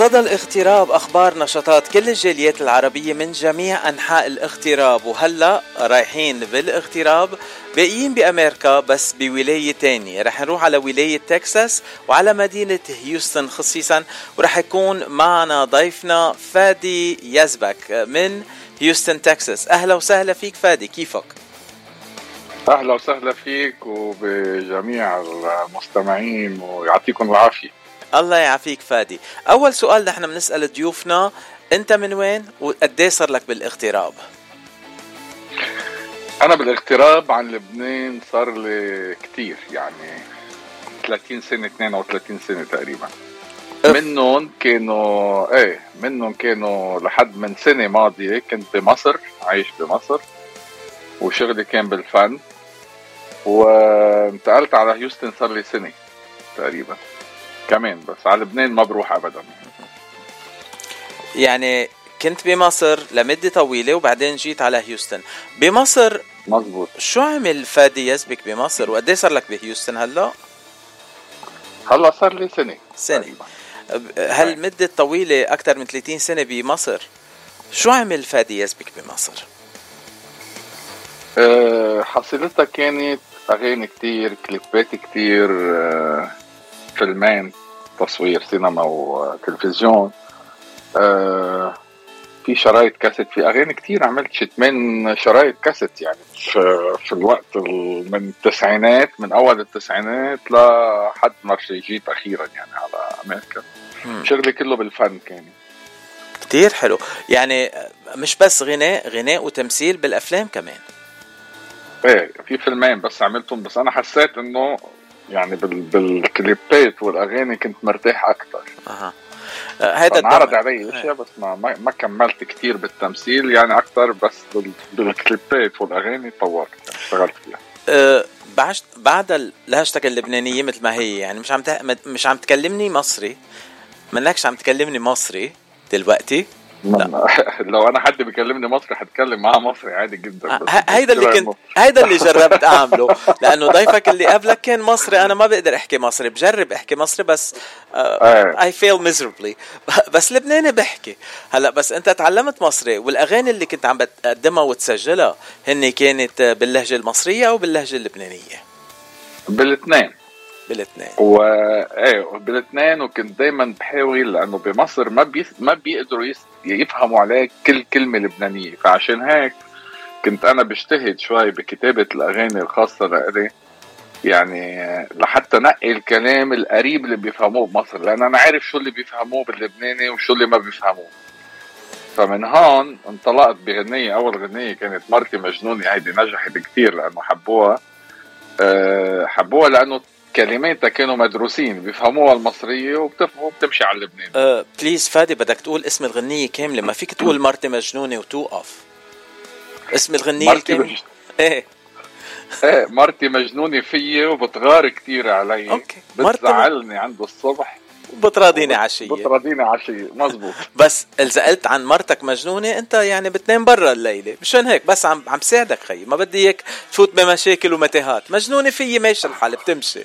صدى الاغتراب أخبار نشاطات كل الجاليات العربية من جميع أنحاء الاغتراب وهلأ رايحين بالاغتراب باقيين بأمريكا بس بولاية تانية. رح نروح على ولاية تكساس وعلى مدينة هيوستن خصيصا ورح يكون معنا ضيفنا فادي يزبك من هيوستن تكساس. أهلا وسهلا فيك فادي كيفك؟ أهلا وسهلا فيك وبجميع المستمعين ويعطيكم العافية. الله يعافيك فادي. أول سؤال نحن بنسأل ضيوفنا أنت من وين وقد صار لك بالاغتراب؟ أنا بالاغتراب عن لبنان صار لي كثير يعني 30 سنة 32 سنة تقريبا. منهم كانوا إيه منهم كانوا لحد من سنة ماضية كنت بمصر عايش بمصر وشغلي كان بالفن. وانتقلت على هيوستن صار لي سنة تقريبا. كمان بس على لبنان ما بروح ابدا. يعني كنت بمصر لمدة طويلة وبعدين جيت على هيوستن. بمصر مزبوط شو عمل فادي يزبك بمصر؟ وقد صار لك بهيوستن هلا؟ هلا صار لي سنة. سنة. هل مدة طويلة أكثر من 30 سنة بمصر؟ شو عمل فادي يزبك بمصر؟ أه حصيلتها كانت أغاني كتير كليبات كتير أه فيلمين. تصوير سينما وتلفزيون. آه في شرايط كاسيت في أغاني كتير عملت شت من شرايط كاسيت يعني في, في الوقت من التسعينات من أول التسعينات لحد ما جيت أخيرا يعني على أمريكا. شغلي كله بالفن كان كتير حلو. يعني مش بس غناء غناء وتمثيل بالأفلام كمان. إيه في فيلمين بس عملتهم بس أنا حسيت إنه يعني بال... بالكليبات والأغاني كنت مرتاح أكثر أها. هيدا انعرض علي أشياء بس ما ما كملت كثير بالتمثيل يعني أكثر بس بال... بالكليبات والأغاني طورت اشتغلت فيها. أه بعد لهجتك اللبنانية مثل ما هي يعني مش عم ت... مش عم تكلمني مصري. منكش عم تكلمني مصري دلوقتي. لا. لو أنا حد بيكلمني مصري هتكلم معاه مصري عادي جدا هيدا اللي كنت هيدا اللي جربت أعمله. لأنه ضيفك اللي قبلك كان مصري أنا ما بقدر أحكي مصري بجرب أحكي مصري بس اي فيل ميزربلي بس لبناني بحكي. هلا بس أنت تعلمت مصري والأغاني اللي كنت عم بتقدمها وتسجلها هن كانت باللهجة المصرية أو باللهجة اللبنانية؟ بالاثنين. بالاثنين. و إيه بالاثنين وكنت دائما بحاول لأنه بمصر ما بي... ما بيقدروا يس... يفهموا عليك كل كلمة لبنانية. فعشان هيك كنت أنا بجتهد شوي بكتابة الأغاني الخاصة لإلي. يعني لحتى نقي الكلام القريب اللي بيفهموه بمصر لأن أنا عارف شو اللي بيفهموه باللبناني وشو اللي ما بيفهموه. فمن هون انطلقت بغنية أول غنية كانت مرتي مجنونة هيدي نجحت كثير لأنه حبوها. أه حبوها لأنه كلماتها كانوا مدروسين بيفهموها المصرية وبتفهم وبتمشي على اللبناني أه please فادي بدك تقول اسم الغنية كاملة ما فيك تقول مرتي مجنونة وتوقف اسم الغنية الكاملة إيه. إيه مرتي مجنونة فيي وبتغار كثير علي. أوكي. بتزعلني عند الصبح. وبتراضيني عشية. بتراضيني عشية مزبوط. بس إذا قلت عن مرتك مجنونة أنت يعني بتنام برا الليلة. مشان هيك بس عم عم ساعدك خيي. ما بدي إياك تفوت بمشاكل ومتاهات. مجنونة فيي ماشي الحال بتمشي.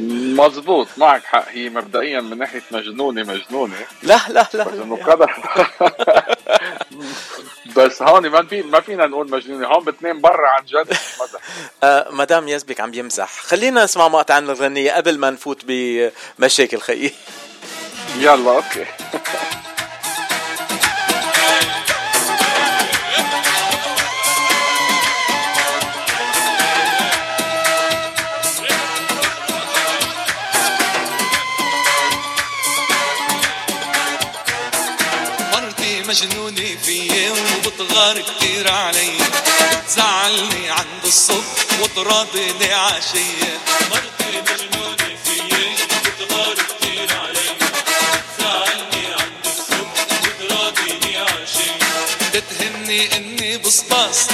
مزبوط معك حق. هي مبدئيا من ناحية مجنونة مجنونة. لا لا لا بس إنه قدر. بس هون ما في ما فينا نقول مجنونة. هون بتنام برا عن جد. مزح آه مدام يزبك عم يمزح. خلينا نسمع مقطع عن الغنية قبل ما نفوت بمشاكل خيي يلا أوكي. فيي وبتغار كتير علي. بتزعلني عند الصبح وتراضيني عشية. مرتي مجنونة فيي وبتغار كتير علي. بتزعلني عند الصبح وتراضيني عشية. إني بصباص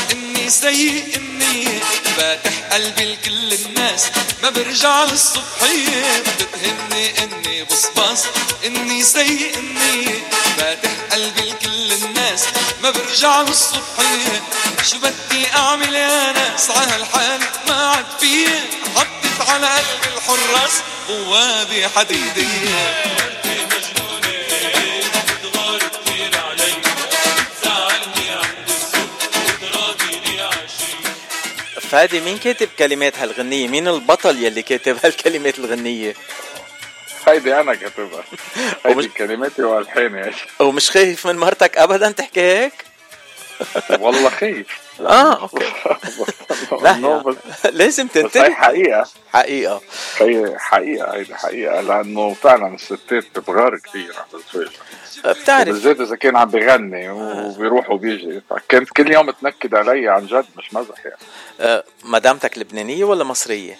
سيء النية فاتح قلبي لكل الناس ما برجع للصبحية بتهني إني بصباص. إني سيء النية فاتح قلبي لكل الناس ما برجع للصبحية شو بدي أعمل يا ناس على هالحال ما عاد فيه حطت على قلبي الحراس بوابي حديدية. فادي مين كاتب كلمات هالغنية؟ مين البطل يلي كاتب هالكلمات الغنية؟ هيدي أنا كاتبها ومش- هيدي كلماتي والحاني ومش خايف من مرتك ابدا تحكي هيك؟ والله خايف آه. أوكي. لا لازم بس هي تنتبه. حقيقة. حقيقة. هي حقيقة هيدي حقيقة لأنه فعلا الستات بتغار كثير عم بتفاجئ بتعرف بالذات إذا كان عم بغني وبيروح وبيجي. فكانت كل يوم تنكد علي عن جد مش مزح يعني. آه، مدامتك لبنانية ولا مصرية؟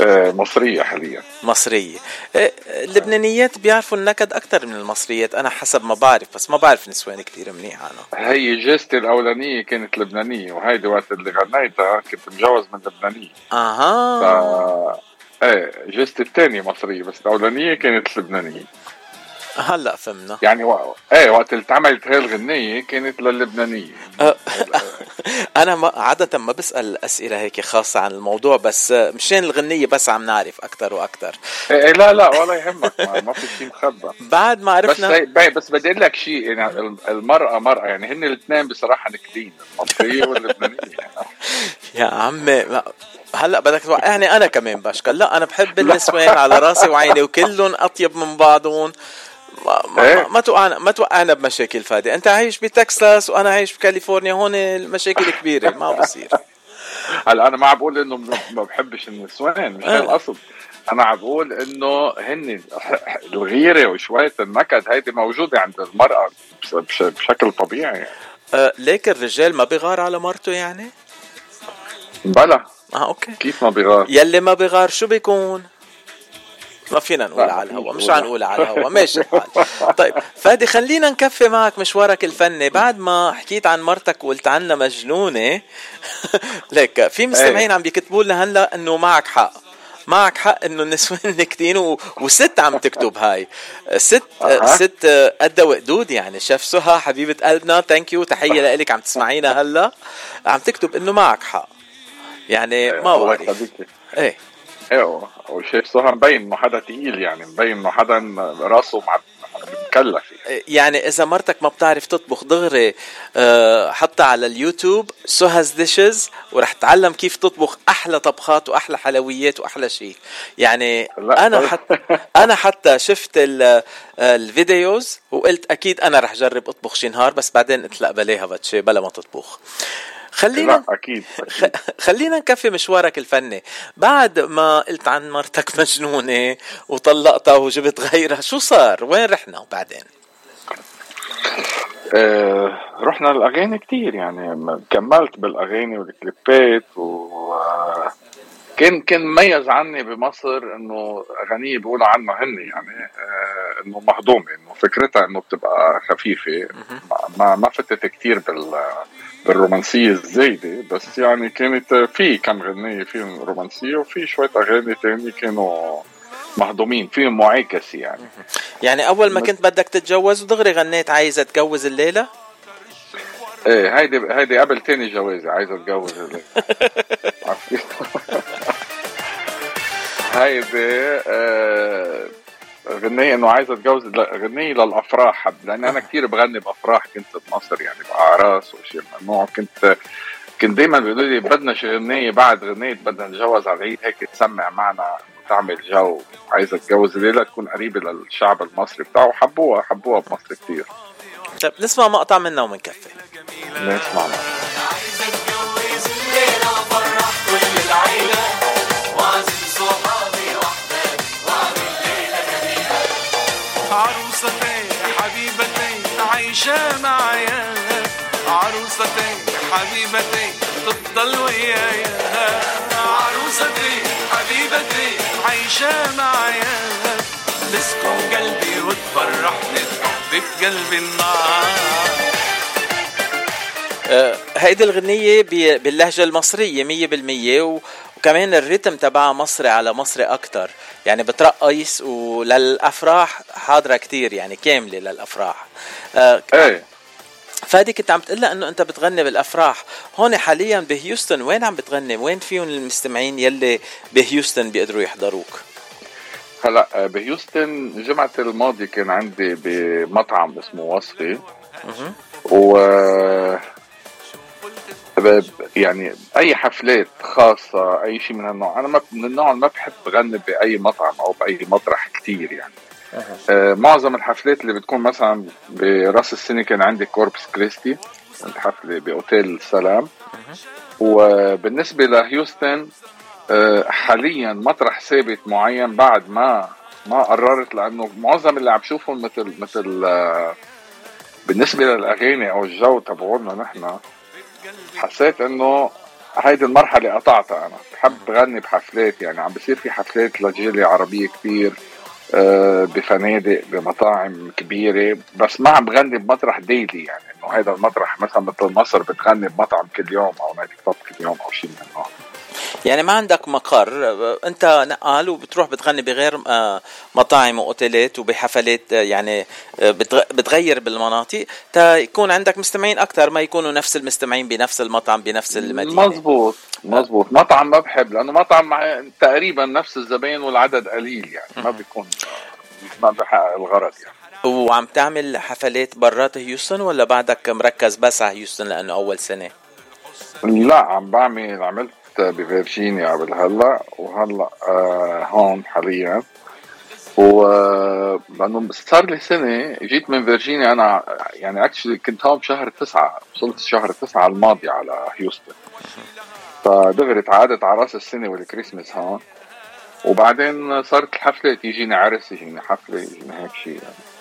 آه، مصرية حاليا. مصرية. آه، اللبنانيات بيعرفوا النكد أكثر من المصريات أنا حسب ما بعرف بس ما بعرف نسوان كتير منيح أنا هي جيزتي الأولانية كانت لبنانية وهيدي وقت اللي غنيتها كنت مجوز من لبنانية. ف أها إيه جيزتي الثانية مصرية بس الأولانية كانت لبنانية. هلا فهمنا. يعني و... إيه وقت اللي اتعملت هاي الغنية كانت للبنانية. آه، أنا ما عادة ما بسأل أسئلة هيك خاصة عن الموضوع بس مشان الغنية بس عم نعرف أكثر وأكثر إيه إيه لا لا ولا يهمك ما, ما في شيء مخبى بعد ما بس عرفنا هي بي- بس بدي أقول لك شيء يعني ال- المرأة مرأة يعني هن الاثنين بصراحة نكدين المصرية واللبنانية. يعني. يا عمي ما- هلا بدك توقعني أنا كمان بشكل لا أنا بحب النسوان على راسي وعيني وكلهم أطيب من بعضهم. ما ما, إيه. ما, ما توقعنا ما توقعنا بمشاكل فادي. أنت عايش بتكساس وأنا عايش بكاليفورنيا هون المشاكل كبيرة ما بصير. هلا أنا ما عم بقول إنه ما- بحبش النسوان مش هي آه. القصد. أنا عم بقول إنه هن الغيرة وشوية النكد هيدي موجودة عند بش- بشكل طبيعي. يعني. أه ليك الرجال ما بيغار على مرته يعني؟ بلا. آه OK. كيف ما بيغار؟ يلي ما بيغار شو بيكون؟ ما فينا نقول على الهوا مش مش نقول. على الهوا ماشي الحال. طيب فادي خلينا نكفي معك مشوارك الفني. بعد ما حكيت عن مرتك وقلت عنها مجنونة ليك في مستمعين عم بيكتبوا لنا هلا إنه معك حق. معك حق إنه النسوان نكتين و... وست عم تكتب هاي. ست أها. ست قد وقدود يعني شيف سهى حبيبة قلبنا thank you تحية لك عم تسمعينا هلا. عم تكتب إنه معك حق. يعني ما الله بعرف. إيه. أيوه وشايف سهى مبين إنه حدا تقيل يعني مبين إنه حدا راسه مع مكلف يعني. يعني إذا مرتك ما بتعرف تطبخ دغري آه، حطها على ال YouTube Suha's Dishes ورح تتعلم كيف تطبخ أحلى طبخات وأحلى حلويات وأحلى شيء يعني. أنا حتى أنا حتى شفت ال- ال videos وقلت أكيد أنا رح جرب أطبخ شي نهار بس بعدين قلت لا بلاها بتشي بلا ما تطبخ خلينا أكيد, أكيد. خلينا نكفي مشوارك الفني. بعد ما قلت عن مرتك مجنونة وطلقتها وجبت غيرها شو صار؟ وين رحنا بعدين؟ آه رحنا الاغاني كتير يعني كملت بالأغاني والكليبات و كان كان مميز عني بمصر إنه أغانيه بيقولوا عنها هن يعني آه إنه مهضومه إنه فكرتها إنه بتبقى خفيفة. ما- ما فتت كتير بال بالرومانسية الزايدة بس يعني كانت في كم غنية فيهم رومانسية وفي شوية أغاني تاني كانوا مهضومين فيهم معاكسة يعني. يعني أول ما كنت بدك تتجوز ودغري غنيت عايزة اتجوز الليلة؟ إيه هيدي هيدي قبل تاني جوازي عايز أتجوز؟ هيدي آه، غنية إنه عايز أتجوز غنية للأفراح لأن أنا كتير بغني بأفراح كنت بمصر يعني بأعراس وشي من النوع كنت كنت دايما بيقولوا لي بدنا غنية بعد غنية بدنا نتجوز على العيد هيك تسمع معنا تعمل جو عايز أتجوز الليلة تكون قريبة للشعب المصري بتاعه حبوها حبوها بمصر كتير طيب نسمع مقطع منها ومنكفي. نسمع معنا عايز اتجوز الليلة وافرح كل العيلة واعزم صحابي واحبابي واعمل ليلة جميلة عروستي حبيبتي عيش عايشة معايا. عروستي حبيبتي تفضل ويايا. عروستي حبيبتي عايشة معايا. تسكن قلبي وتفرحني. في النار. آه، هيدي الغنية باللهجة المصرية مية بالمية وكمان الريتم تبعها مصري على مصري أكتر. يعني بترقص وللأفراح حاضرة كتير يعني كاملة للأفراح. آه إيه. فادي كنت عم تقول إنه أنت بتغني بالأفراح. هون حاليا بهيوستن وين عم بتغني؟ وين فيهم المستمعين يلي بهيوستن بيقدروا يحضروك؟ هلا آه، بهيوستن الجمعة الماضية كان عندي بمطعم اسمه وصفي. و يعني أي حفلات خاصة أي شيء من هالنوع. أنا ما من النوع اللي ما بحب غني بأي مطعم أو بأي مطرح كثير يعني. آه معظم الحفلات اللي بتكون مثلا براس السنة كان عندي كوربس كريستي حفلة بأوتيل سلام. وبالنسبه لهيوستن آه حاليا مطرح ثابت معين بعد ما ما قررت لأنه معظم اللي عم بشوفهم مثل مثل آه بالنسبة للأغاني أو الجو تبعولنا نحن حسيت إنه هيدي المرحلة قطعتها أنا. بحب غني بحفلات يعني عم بصير في حفلات لجالية عربية كتير آه، بفنادق بمطاعم كبيرة بس ما عم بغني بمطرح ديلي يعني. إنه هذا المطرح مثلا مثل مصر بتغني بمطعم كل يوم نايت كلوب كل يوم أو شيء من النوع يعني ما عندك مقر. انت نقال وبتروح بتغني بغير آه، مطاعم وأوتيلات وبحفلات آه، يعني آه، بتغير بالمناطق. تا يكون عندك مستمعين أكثر ما يكونوا نفس المستمعين بنفس المطعم بنفس المدينة. مزبوط مزبوط مطعم ما بحب لأنه مطعم تقريبا نفس الزباين والعدد قليل يعني. ما بيكون ما بحقق الغرض يعني. وعم تعمل حفلات برات هيوستن ولا بعدك مركز بس على هيوستن لأنه أول سنة؟ لا عم بعمل عملت بفرجينيا قبل هلا وهلا آه هون حاليا. و لأنه صار لي سنة جيت من فيرجينيا أنا يعني actually كنت هون بشهر تسعة وصلت شهر تسعة الماضي على هيوستن. فدغري تعادت على رأس السنة والكريسماس هون. وبعدين صارت الحفلة يجيني عرس يجيني حفلة يجيني هيك شيء يعني.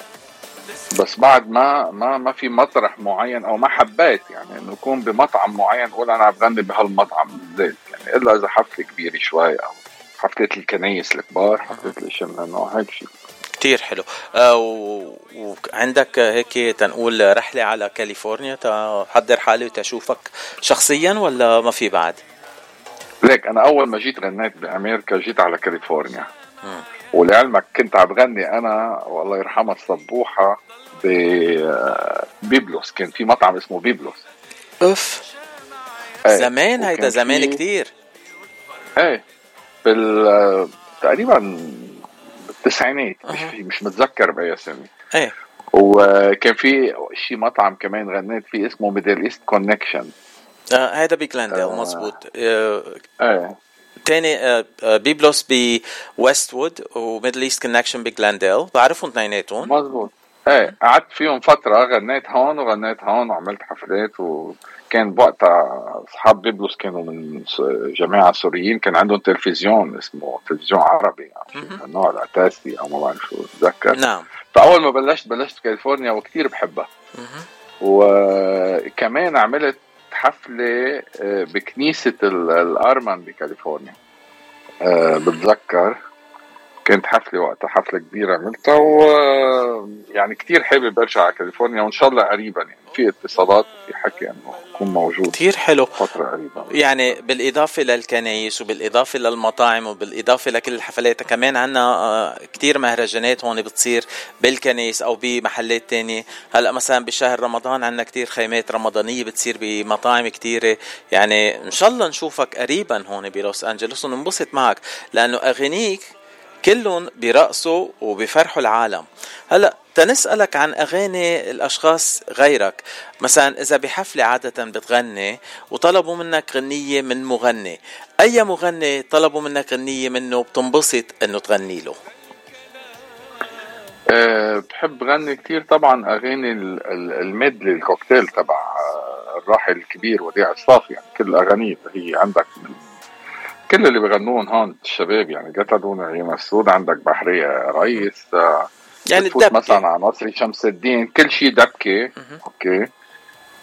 بس بعد ما ما ما في مطرح معين أو ما حبيت يعني إنه يكون بمطعم معين أقول أنا عم بغني بهالمطعم بالذات. يعني إلا إذا حفلة كبيرة شوي أو حفلة الكنايس الكبار حفلة الاشياء من النوع هيك شيء كتير حلو. آه وعندك هيك تنقول رحلة على كاليفورنيا تحضر حالي وتشوفك شخصيا ولا ما في بعد؟ ليك أنا أول ما جيت غنيت بأمريكا جيت على كاليفورنيا. ولعلمك كنت عم بغني أنا والله يرحمها الصبوحه ببيبلوس كان في مطعم اسمه بيبلوس. أوف. إيه. زمان هيدا زمان كتير. إيه بال تقريبا بالتسعينات مش مش متذكر بأي سنه إيه. وكان في شي مطعم كمان غنيت فيه اسمه Middle East Connection آه هذا ب Glendale آه. مزبوط آه إيه. تاني آه، آه، بيبلوس ب Westwood و Middle East Connection ب Glendale بعرفهم اثنيناتهم؟ مزبوط إيه قعدت فيهم فترة غنيت هون وغنيت هون وعملت حفلات وكان بوقتها أصحاب بيبلوس كانوا من جماعة سوريين كان عندهم تلفزيون اسمه تلفزيون عربي يعني النورث العتاسي أو ما بعرف شو بتذكر نعم. فأول ما بلشت بلشت كاليفورنيا وكثير بحبها. وكمان عملت حفلة آه، بكنيسة الأرمن بكاليفورنيا. آه، بتذكر كانت حفلة وقتها حفلة كبيرة عملتها و يعني كثير حابب أرجع على كاليفورنيا وإن شاء الله قريبا يعني. في اتصالات وفي حكي إنه اكون موجود كثير حلو. فترة قريبة. يعني بالإضافة للكنايس وبالإضافة للمطاعم وبالإضافة لكل الحفلات كمان عنا آه، كثير مهرجانات هون بتصير بالكنايس أو بمحلات تانية. هلأ مثلا بشهر رمضان عنا كثير خيمات رمضانية بتصير بمطاعم كثيرة يعني إن شاء الله نشوفك قريبا هون بلوس أنجلوس وننبسط معك لأنه اغانيك كلهم بيرقصوا وبيفرحوا العالم. هلا تنسألك عن أغاني الأشخاص غيرك. مثلا إذا بحفلة عادة بتغني وطلبوا منك غنية من مغني أي مغني طلبوا منك غنية منه بتنبسط أنه تغني له؟ أه بحب غني كتير طبعا أغاني ال medley الكوكتيل تبع آه، الراحل الكبير وديع الصافي يعني كل أغانيه هي عندك من كل اللي بغنون هون الشباب يعني قتلوني عيونها السود عندك بحرية رئيس يعني بتفوت الدبكة مثلا على نصري شمس الدين كل شيء دبكة. أوكي.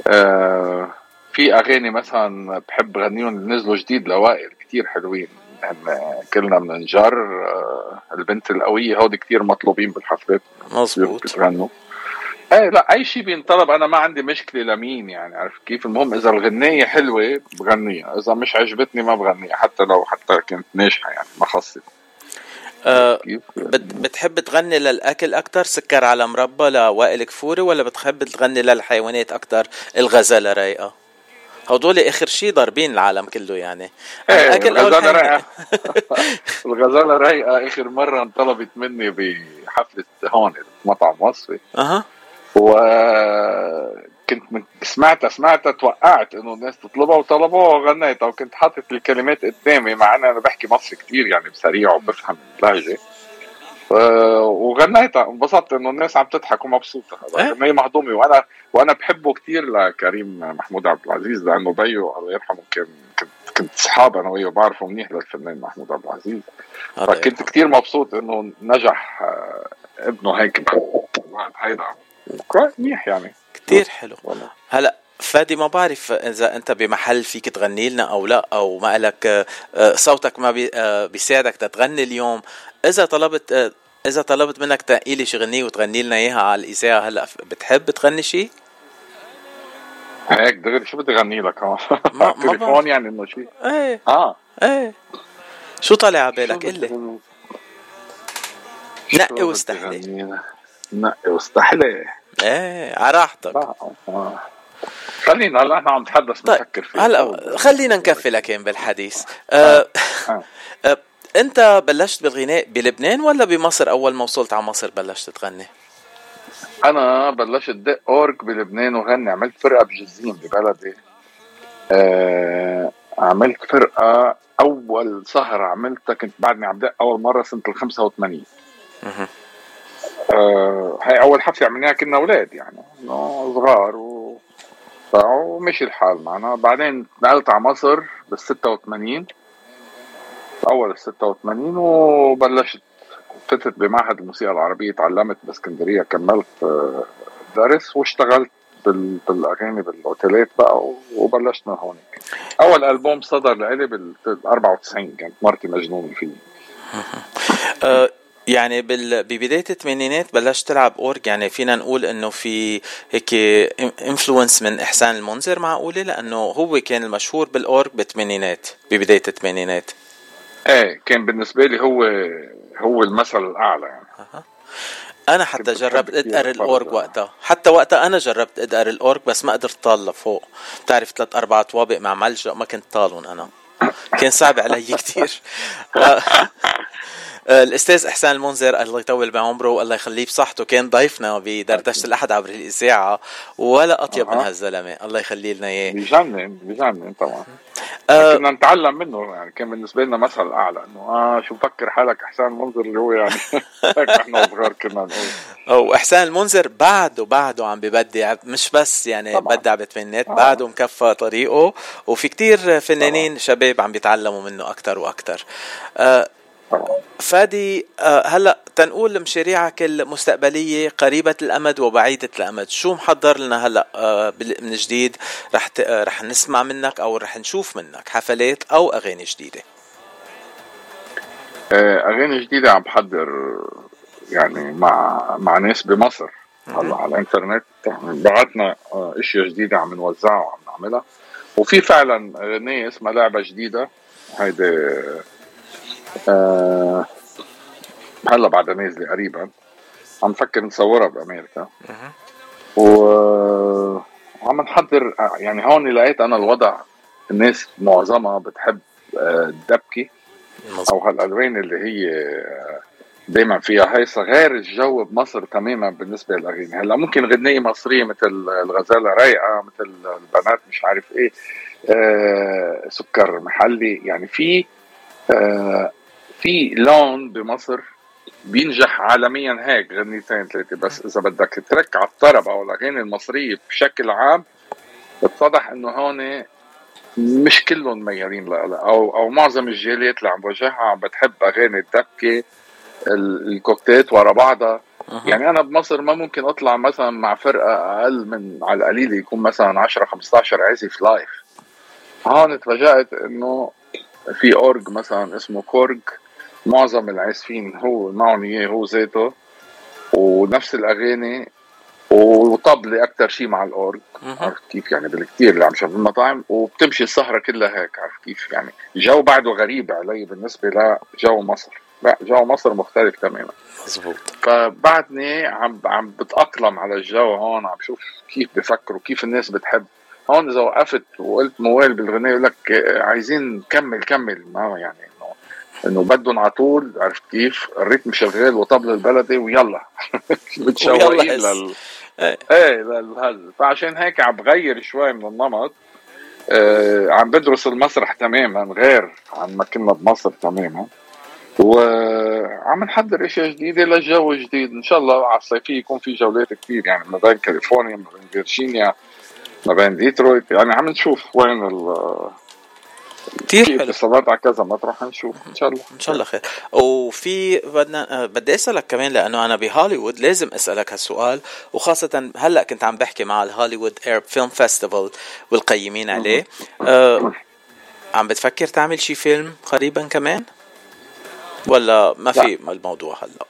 آه في أغاني مثلا بحب غنيهم اللي نزلوا جديد لوائل كتير حلوين. كلنا بننجر آه البنت القوية هودي كتير مطلوبين بالحفلات. مزبوط بتغنوا. إيه لا أي شيء بينطلب أنا ما عندي مشكلة لمين يعني عارف كيف؟ المهم إذا الغنية حلوة بغنيها إذا مش عجبتني ما بغنيها حتى لو حتى كانت ناجحة يعني ما آه كيف؟ بت- بتحب تغني للأكل أكتر سكر على مربى لوائل كفوري ولا بتحب تغني للحيوانات أكتر الغزالة رايقة؟ هدول آخر شيء ضاربين العالم كله يعني. إيه الاكل أو الغزالة رايقة. الغزالة رايقة. آخر مرة انطلبت مني بحفلة هون مطعم وصفي أها. وكنت من... سمعتها سمعتها توقعت إنه الناس تطلبها وطلبوها وغنيتها وكنت حاطط الكلمات قدامي مع إن أنا بحكي مصري كتير يعني بسريع وبفهم اللهجة. آه، وغنيتها انبسطت إنه الناس عم تضحك ومبسوطة. إيه. هي مهضومة وأنا وأنا بحبه كتير لكريم محمود عبد العزيز لأنه بيو الله يرحمه كان كنت كنت أصحاب أنا وياه بعرفه منيح للفنان محمود عبد العزيز. فكنت كتير مبسوط إنه نجح آه، ابنه هيك هيدا كويس منيح يعني. كتير حلو. والله. هلا فادي ما بعرف إذا أنت بمحل فيك تغني لنا أو لا أو ما لك آه، آه، صوتك ما آه، بيساعدك تتغني اليوم. إذا طلبت إذا طلبت منك تنقي لي شغنيه وتغني لنا إياها على الإذاعة هلا بتحب تغني شيء؟ هيك دغري شو بدي أغني لك؟ ما- تليفون. يعني إنه شيء إيه. آه. إيه. شو طالع على بالك؟ قل لي؟ نقي واستحلي. نقي واستحلي إيه على راحتك. آه. خلينا هلا إحنا عم نتحدث طيب نفكر فيه. هلا خلينا نكفي لكن بالحديث. آه. آه. آه. أنت بلشت بالغناء بلبنان ولا بمصر؟ أول ما وصلت على مصر بلشت تغني؟ أنا بلشت دق اورج بلبنان وغني. عملت فرقة بجزيم ببلدي. آه عملت فرقة أول سهرة عملتها كنت بعدني عم دق أول مرة سنة ال 85 مهم. آه هاي أول حفلة عملناها كنا أولاد يعني صغار و... ومشي الحال معنا. بعدين نقلت على مصر بال 86 أول ال 86 وبلشت فتت بمعهد الموسيقى العربية تعلمت بإسكندرية كملت آه، درس واشتغلت بال- بالأغاني بالأوتيلات بقى وبلشت من هونيك. أول ألبوم صدر لإلي بال 94 كانت مرتي مجنونة فيه. آه، يعني بال... ببداية الثمانينات بلشت تلعب اورج يعني فينا نقول إنه في هيك influence من إحسان المنذر معقولة لأنه هو كان المشهور بال orgue بالثمانينات ببداية الثمانينات إيه كان بالنسبة لي هو هو المثل الأعلى يعني. أنا حتى جربت أدق ال orgue وقتها. حتى وقتها أنا جربت أدق ال orgue بس ما قدرت طال لفوق. بتعرف ثلاث أربع طوابق مع ملجأ ما كنت طالهم أنا. كان صعب علي آه، الأستاذ إحسان المنذر الله يطول بعمره والله يخليه بصحته. كان ضيفنا بدردشة الأحد عبر الإذاعة ولا أطيب من أها. هالزلمة. الله يخلي لنا إياه. بجنن بجنن طبعا. آه، كنا نتعلم منه يعني كان بالنسبة لنا مثل أعلى إنه آه شو مفكر حالك إحسان منظر اللي هو يعني؟ إحنا صغار كنا نقول. واحسان المنذر بعده بعده عم ببدع مش بس يعني طبعاً. بدع بالثمانينات آه. بعده مكفى طريقه. وفي كتير فنانين شباب عم بيتعلموا منه أكثر وأكثر آه، طبعا فادي آه، هلا تنقول مشاريعك المستقبلية قريبة الأمد وبعيدة الأمد شو محضر لنا هلا آه، من جديد رح آه، رح نسمع منك أو رح نشوف منك حفلات أو أغاني جديدة؟ أغاني جديدة عم بحضر يعني مع مع ناس بمصر. هلا على الإنترنت بعتنا آه، إشياء جديدة عم نوزعها وعم نعملها. وفي فعلا اغنيه اسمها لعبه جديدة. هيدي آه هلا بعدها نازلة قريبا. عم نفكر نصورها بأمريكا. وعم نحضر يعني هون لقيت أنا الوضع. الناس معظمها بتحب آه، الدبكة. أو هالألوان اللي هي دائما فيها. هيصه غير الجو بمصر تماما بالنسبة للاغاني هلأ ممكن غنية مصرية مثل الغزالة رايقة مثل البنات مش عارف إيه آه سكر محلي. يعني في آه في لون بمصر بينجح عالميا هيك غنيتين ثلاثة بس إذا بدك ترك على الطرب أو الأغاني المصرية بشكل عام اتضح إنه هون مش كلهم ميالين لها أو أو معظم الجاليات اللي عم بواجهها عم بتحب أغاني الدبكة ال- الكوكتيلات ورا بعضها. يعني أنا بمصر ما ممكن أطلع مثلا مع فرقة أقل من على القليل يكون مثلا 10 15 عزف لايف هون تفاجات إنه في orgue مثلا اسمه Korg. معظم العازفين هو معهم إياه هو ذاته ونفس الأغاني وطبلة أكثر شيء مع ال orgue. عرفت كيف؟ يعني بالكثير اللي عم شوف بالمطاعم وبتمشي السهرة كلها هيك عرفت كيف؟ يعني الجو بعده غريب علي بالنسبة لجو مصر. لا جو مصر مختلف تماما. مزبوط فبعدني عم عم بتأقلم على الجو هون عم شوف كيف بفكروا كيف الناس بتحب. هون إذا وقفت وقلت موال بالغناء يقول لك عايزين كمل كمل. ما يعني انه بدهم على طول عرفت كيف؟ الريتم شغال وطبل البلدي ويلا. متشوقين لل إيه, إيه للهز فعشان هيك عم بغير شوي من النمط. آه عم بدرس المسرح تماما غير عن ما كنا بمصر تماما. وعم نحضر إشياء جديدة للجو جديد. إن شاء الله على الصيفية يكون في جولات كثير يعني ما بين كاليفورنيا ما بين فيرجينيا ما بين ديترويت. يعني عم نشوف وين ال كثير حلو. اتصالات على كذا مطرح نشوف إن شاء الله. إن شاء الله خير. وفي بدنا بدي أسألك كمان لأنه أنا بهوليوود لازم أسألك هالسؤال وخاصة هلأ كنت عم بحكي مع ال Hollywood Arab Film Festival والقيمين عليه. أه عم بتفكر تعمل شي فيلم قريبا كمان؟ ولا ما في الموضوع هلأ؟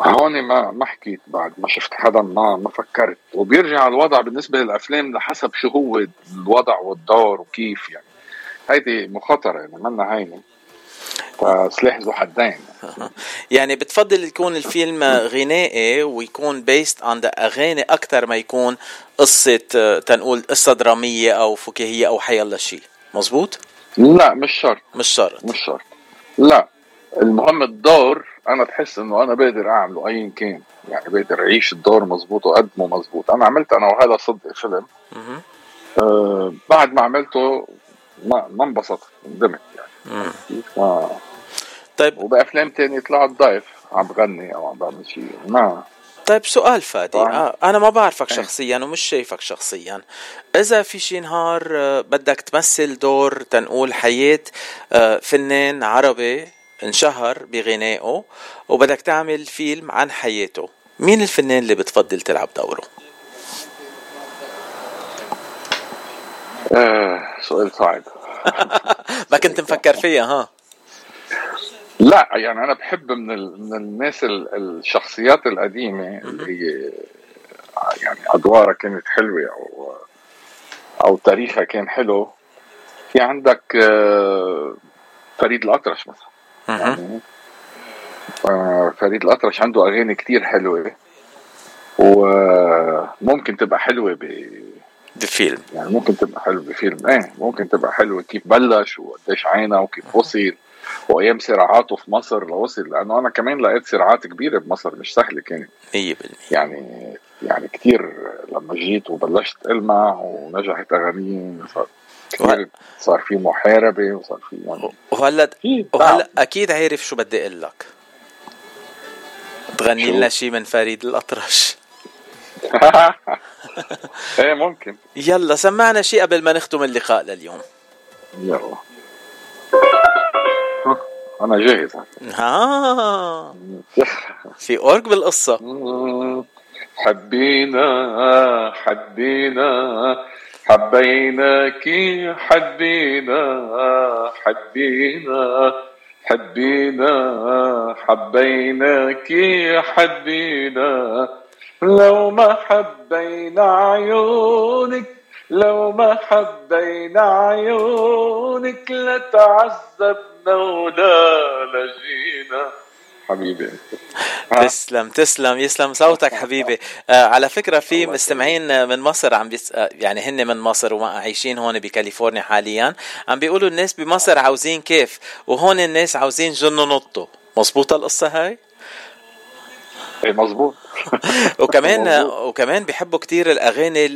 هون ما ما حكيت بعد ما شفت حدا ما ما فكرت. وبيرجع الوضع بالنسبة للأفلام لحسب شو هو الوضع والدور وكيف يعني. هيدي مخاطرة يعني منا هينة. فسلاح ذو حدين. يعني بتفضل يكون الفيلم غنائي ويكون بيست عن أغاني أكثر ما يكون قصة تنقول قصة درامية أو فكاهية أو حيالله شيء مزبوط لا مش شرط. مش شرط. مش شرط. لا المهم الدور أنا بحس إنه أنا بقدر أعمله ايا كان. يعني بقدر أعيش الدور مزبوط واقدمه مزبوط أنا عملت أنا وهذا صدق فيلم. آه بعد ما عملته ما ما انبسطت ندمت يعني. ما. طيب. وبأفلام تانية طلعت ضيف عم بغني أو عم بعمل شيء ما. طيب سؤال فادي. آه أنا ما بعرفك إيه. شخصيا ومش شايفك شخصيا. إذا في شي نهار آه، بدك تمثل دور تنقول حياة آه، فنان عربي انشهر بغنائه وبدك تعمل فيلم عن حياته مين الفنان اللي بتفضل تلعب دوره؟ آه سؤال صعب. ما كنت مفكر فيها ها. لا يعني أنا بحب من ال... من الناس ال... الشخصيات القديمة اللي هي يعني أدوارها كانت حلوة أو أو تاريخها كان حلو. في عندك آه، فريد الأطرش مثلا. يعني آه، فريد الأطرش عنده أغاني كتير حلوة. وممكن تبقى حلوة ب بفيلم. يعني ممكن تبقى حلوة بفيلم. إيه ممكن تبقى حلوة كيف بلش وقديش عانى وكيف وصل وأيام صراعاته في مصر لوصل لأنه أنا كمان لقيت صراعات كبيرة بمصر مش سهلة كانت. 100% يعني يعني كثير لما جيت وبلشت المع ونجحت أغانيه صار كثير صار في محاربة وصار في يعني وهلا وهلا أكيد عارف شو بدي أقول لك. تغني لنا شيء من فريد الأطرش. إيه ممكن. يلا سمعنا شيء قبل ما نختم اللقاء لليوم. يلا. أنا جاهز. ها في اورج بالقصة. حبينا حبينا. حبيناك حبينا حبينا. حبينا حبيناك حبينا. لو ما حبينا عيونك لو ما حبينا عيونك لتعذبنا ولا لجينا. حبيبي. تسلم تسلم يسلم صوتك حبيبي. آه على فكرة في مستمعين من مصر عم بيس... آه يعني هن من مصر وعايشين هون بكاليفورنيا حاليا عم بيقولوا الناس بمصر عاوزين كيف؟ وهون الناس عاوزين جنوا نطوا مزبوطه القصة هاي؟ مظبوط. وكمان وكمان بيحبوا كتير الأغاني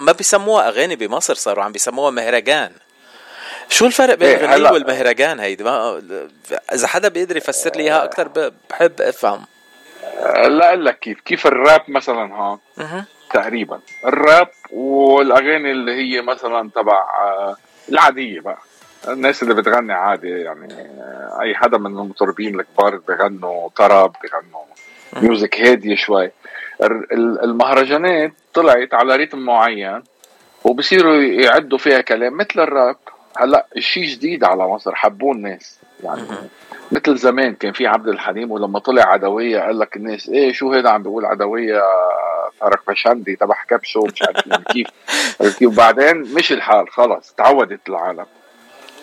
ما بيسموها أغاني بمصر صاروا عم بيسموها مهرجان. شو الفرق بين إيه الغنية والمهرجان هيدي؟ ما إذا حدا بيقدر يفسر لي إياها أكثر بحب أفهم. لا أقول لك كيف. كيف الراب مثلا هون؟ تقريبا. الراب والأغاني اللي هي مثلا تبع آه، العادية بقى. الناس اللي بتغني عادي يعني آه، أي حدا من المطربين الكبار بيغنوا طرب بيغنوا ميوزك هادية شوي. المهرجانات طلعت على ريتم معين وبصيروا يعدوا فيها كلام مثل الراب. هلأ شيء جديد على مصر حبوه الناس. يعني مثل زمان كان في عبد الحليم ولما طلع عدوية قال لك الناس إيه شو هذا عم بيقول عدوية؟ فرق بشندي تبع كبشه مش عارف كيف؟ كيف؟ وبعدين مش الحال خلص تعودت العالم.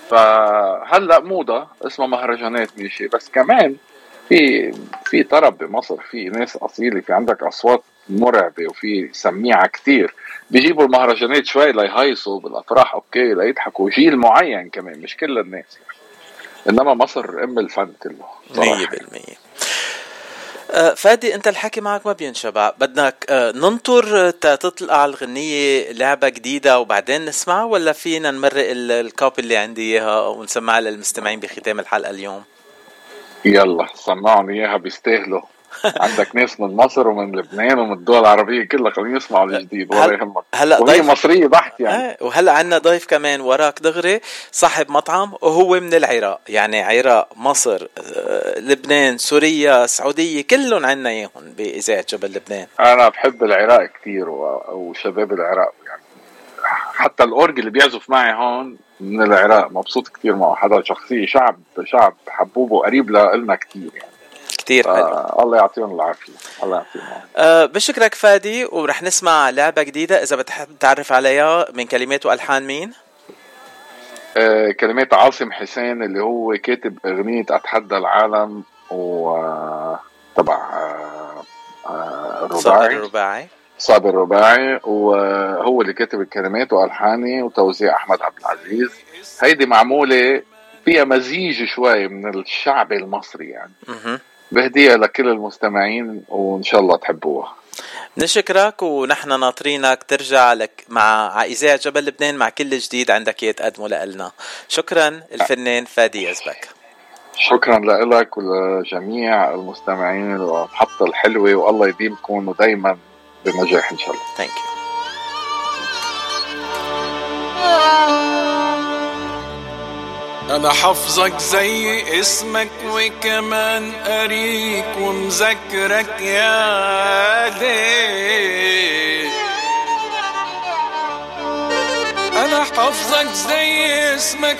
فهلأ موضة اسمها مهرجانات ماشي بس كمان في في طرب بمصر في ناس أصيلة في عندك أصوات مرعبة وفي سميعة كتير. بيجيبوا المهرجانات شوي ليهيصوا بالأفراح أوكي ليضحكوا. جيل معين كمان مش كل الناس. يعني. إنما مصر أم الفن كله 100% آه، فادي أنت الحكي معك ما بينشبع. بدك آه، ننطر تطلع الغنية لعبة جديدة وبعدين نسمعها ولا فينا نمرق الكوبي اللي عندي إياها ونسمعها للمستمعين بختام الحلقة اليوم؟ يلا سمعهم إياها بيستاهلوا. عندك ناس من مصر ومن لبنان ومن الدول العربية كلها خلينا يسمعوا الجديد ولا يهمك هلا وهي ضيف مصرية بحت يعني. آه وهلا عندنا ضيف كمان وراك دغري صاحب مطعم وهو من العراق. يعني عراق مصر آه، لبنان سوريا السعوديه كلهم عندنا إياهم بإذاعة جبل لبنان. أنا بحب العراق كثير وشباب العراق. حتى الأورج اللي بيعزف معي هون من العراق مبسوط كثير معه. حدا شخصية شعب شعب حبوب وقريب لنا كثير يعني. كثير حلو. آه الله يعطيهم العافية. الله يعطيهم آه بشكرك فادي ورح نسمع لعبة جديدة إذا بتحب تعرف عليها من كلمات وألحان مين؟ آه كلمات عاصم حسين اللي هو كاتب أغنية أتحدى العالم و آه، تبع آه, آه، الرباعي صابر الرباعي صابر الرباعي وهو اللي كاتب الكلمات وألحاني وتوزيع أحمد عبد العزيز. هيدي معمولة فيها مزيج شوي من الشعب المصري يعني. بهديها لكل المستمعين وإن شاء الله تحبوها. نشكرك ونحن ناطرينك ترجع لك مع اذاعه جبل لبنان مع كل جديد عندك اياه تقدمه لنا شكرا الفنان فادي يزبك. شكرا لك ولجميع المستمعين المحطة الحلوة والله يديمكم ودايما بنجاح إن شاء الله. ثانك يو أنا حافظك زي اسمك وكمان قريك ومذكرك يا ليه أنا حافظك زي اسمك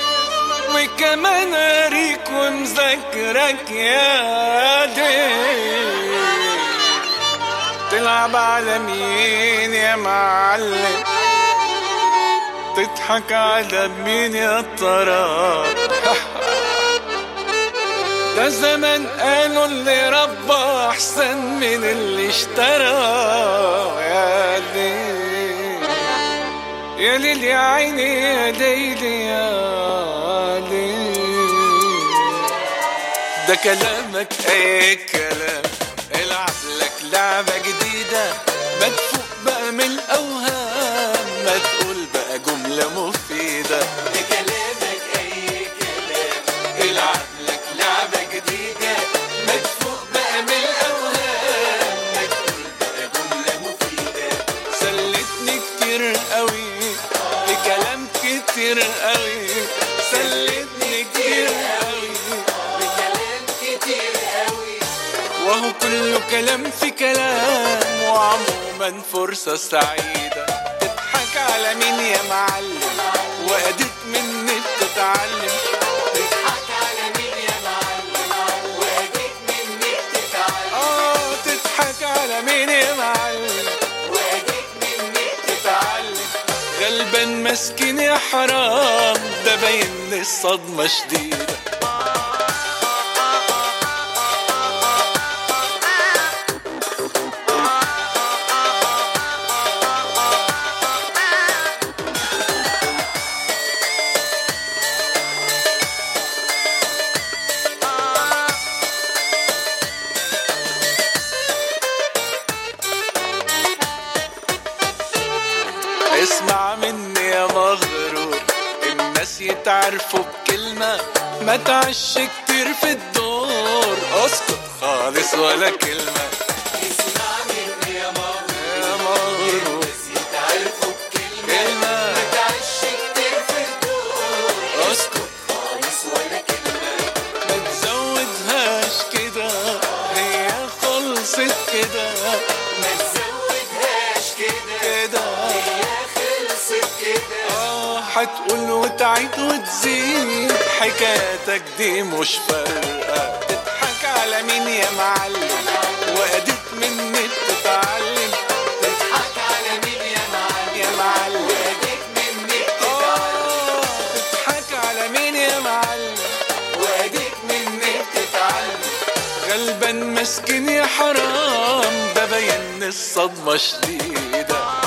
وكمان قريك ومذكرك يا ليه تلعب على مين يا معلم؟ تضحك على مين يا ترى؟ ده زمان قالوا اللي ربى أحسن من اللي اشترى. يا ليل يا ليل يا عيني يا ليل يا ليل. ده كلامك اي كلام كلام في كلام وعموما فرصة سعيدة. على مين يا معلم؟ واديك مني بتتعلم تضحك على مين يا معلم؟ واديك مني بتتعلم آه تضحك على مين يا معلم؟ واديك مني بتتعلم غلبان مسكين يا حرام ده باين الصدمة شديدة. ما تعش كتير في الدور. أسكت خالص ولا كلمة. حتقول وتعيد وتزيد. حكايتك دي مش فارقة. تضحك على مين يا معلم؟ وأديك مني بتتعلم تضحك على مين يا معلم؟ يا معلم. واديك مني آه، تضحك على مين يا معلم؟ واديك مني بتتعلم غلبان مسكين يا حرام. ده بين الصدمة شديدة.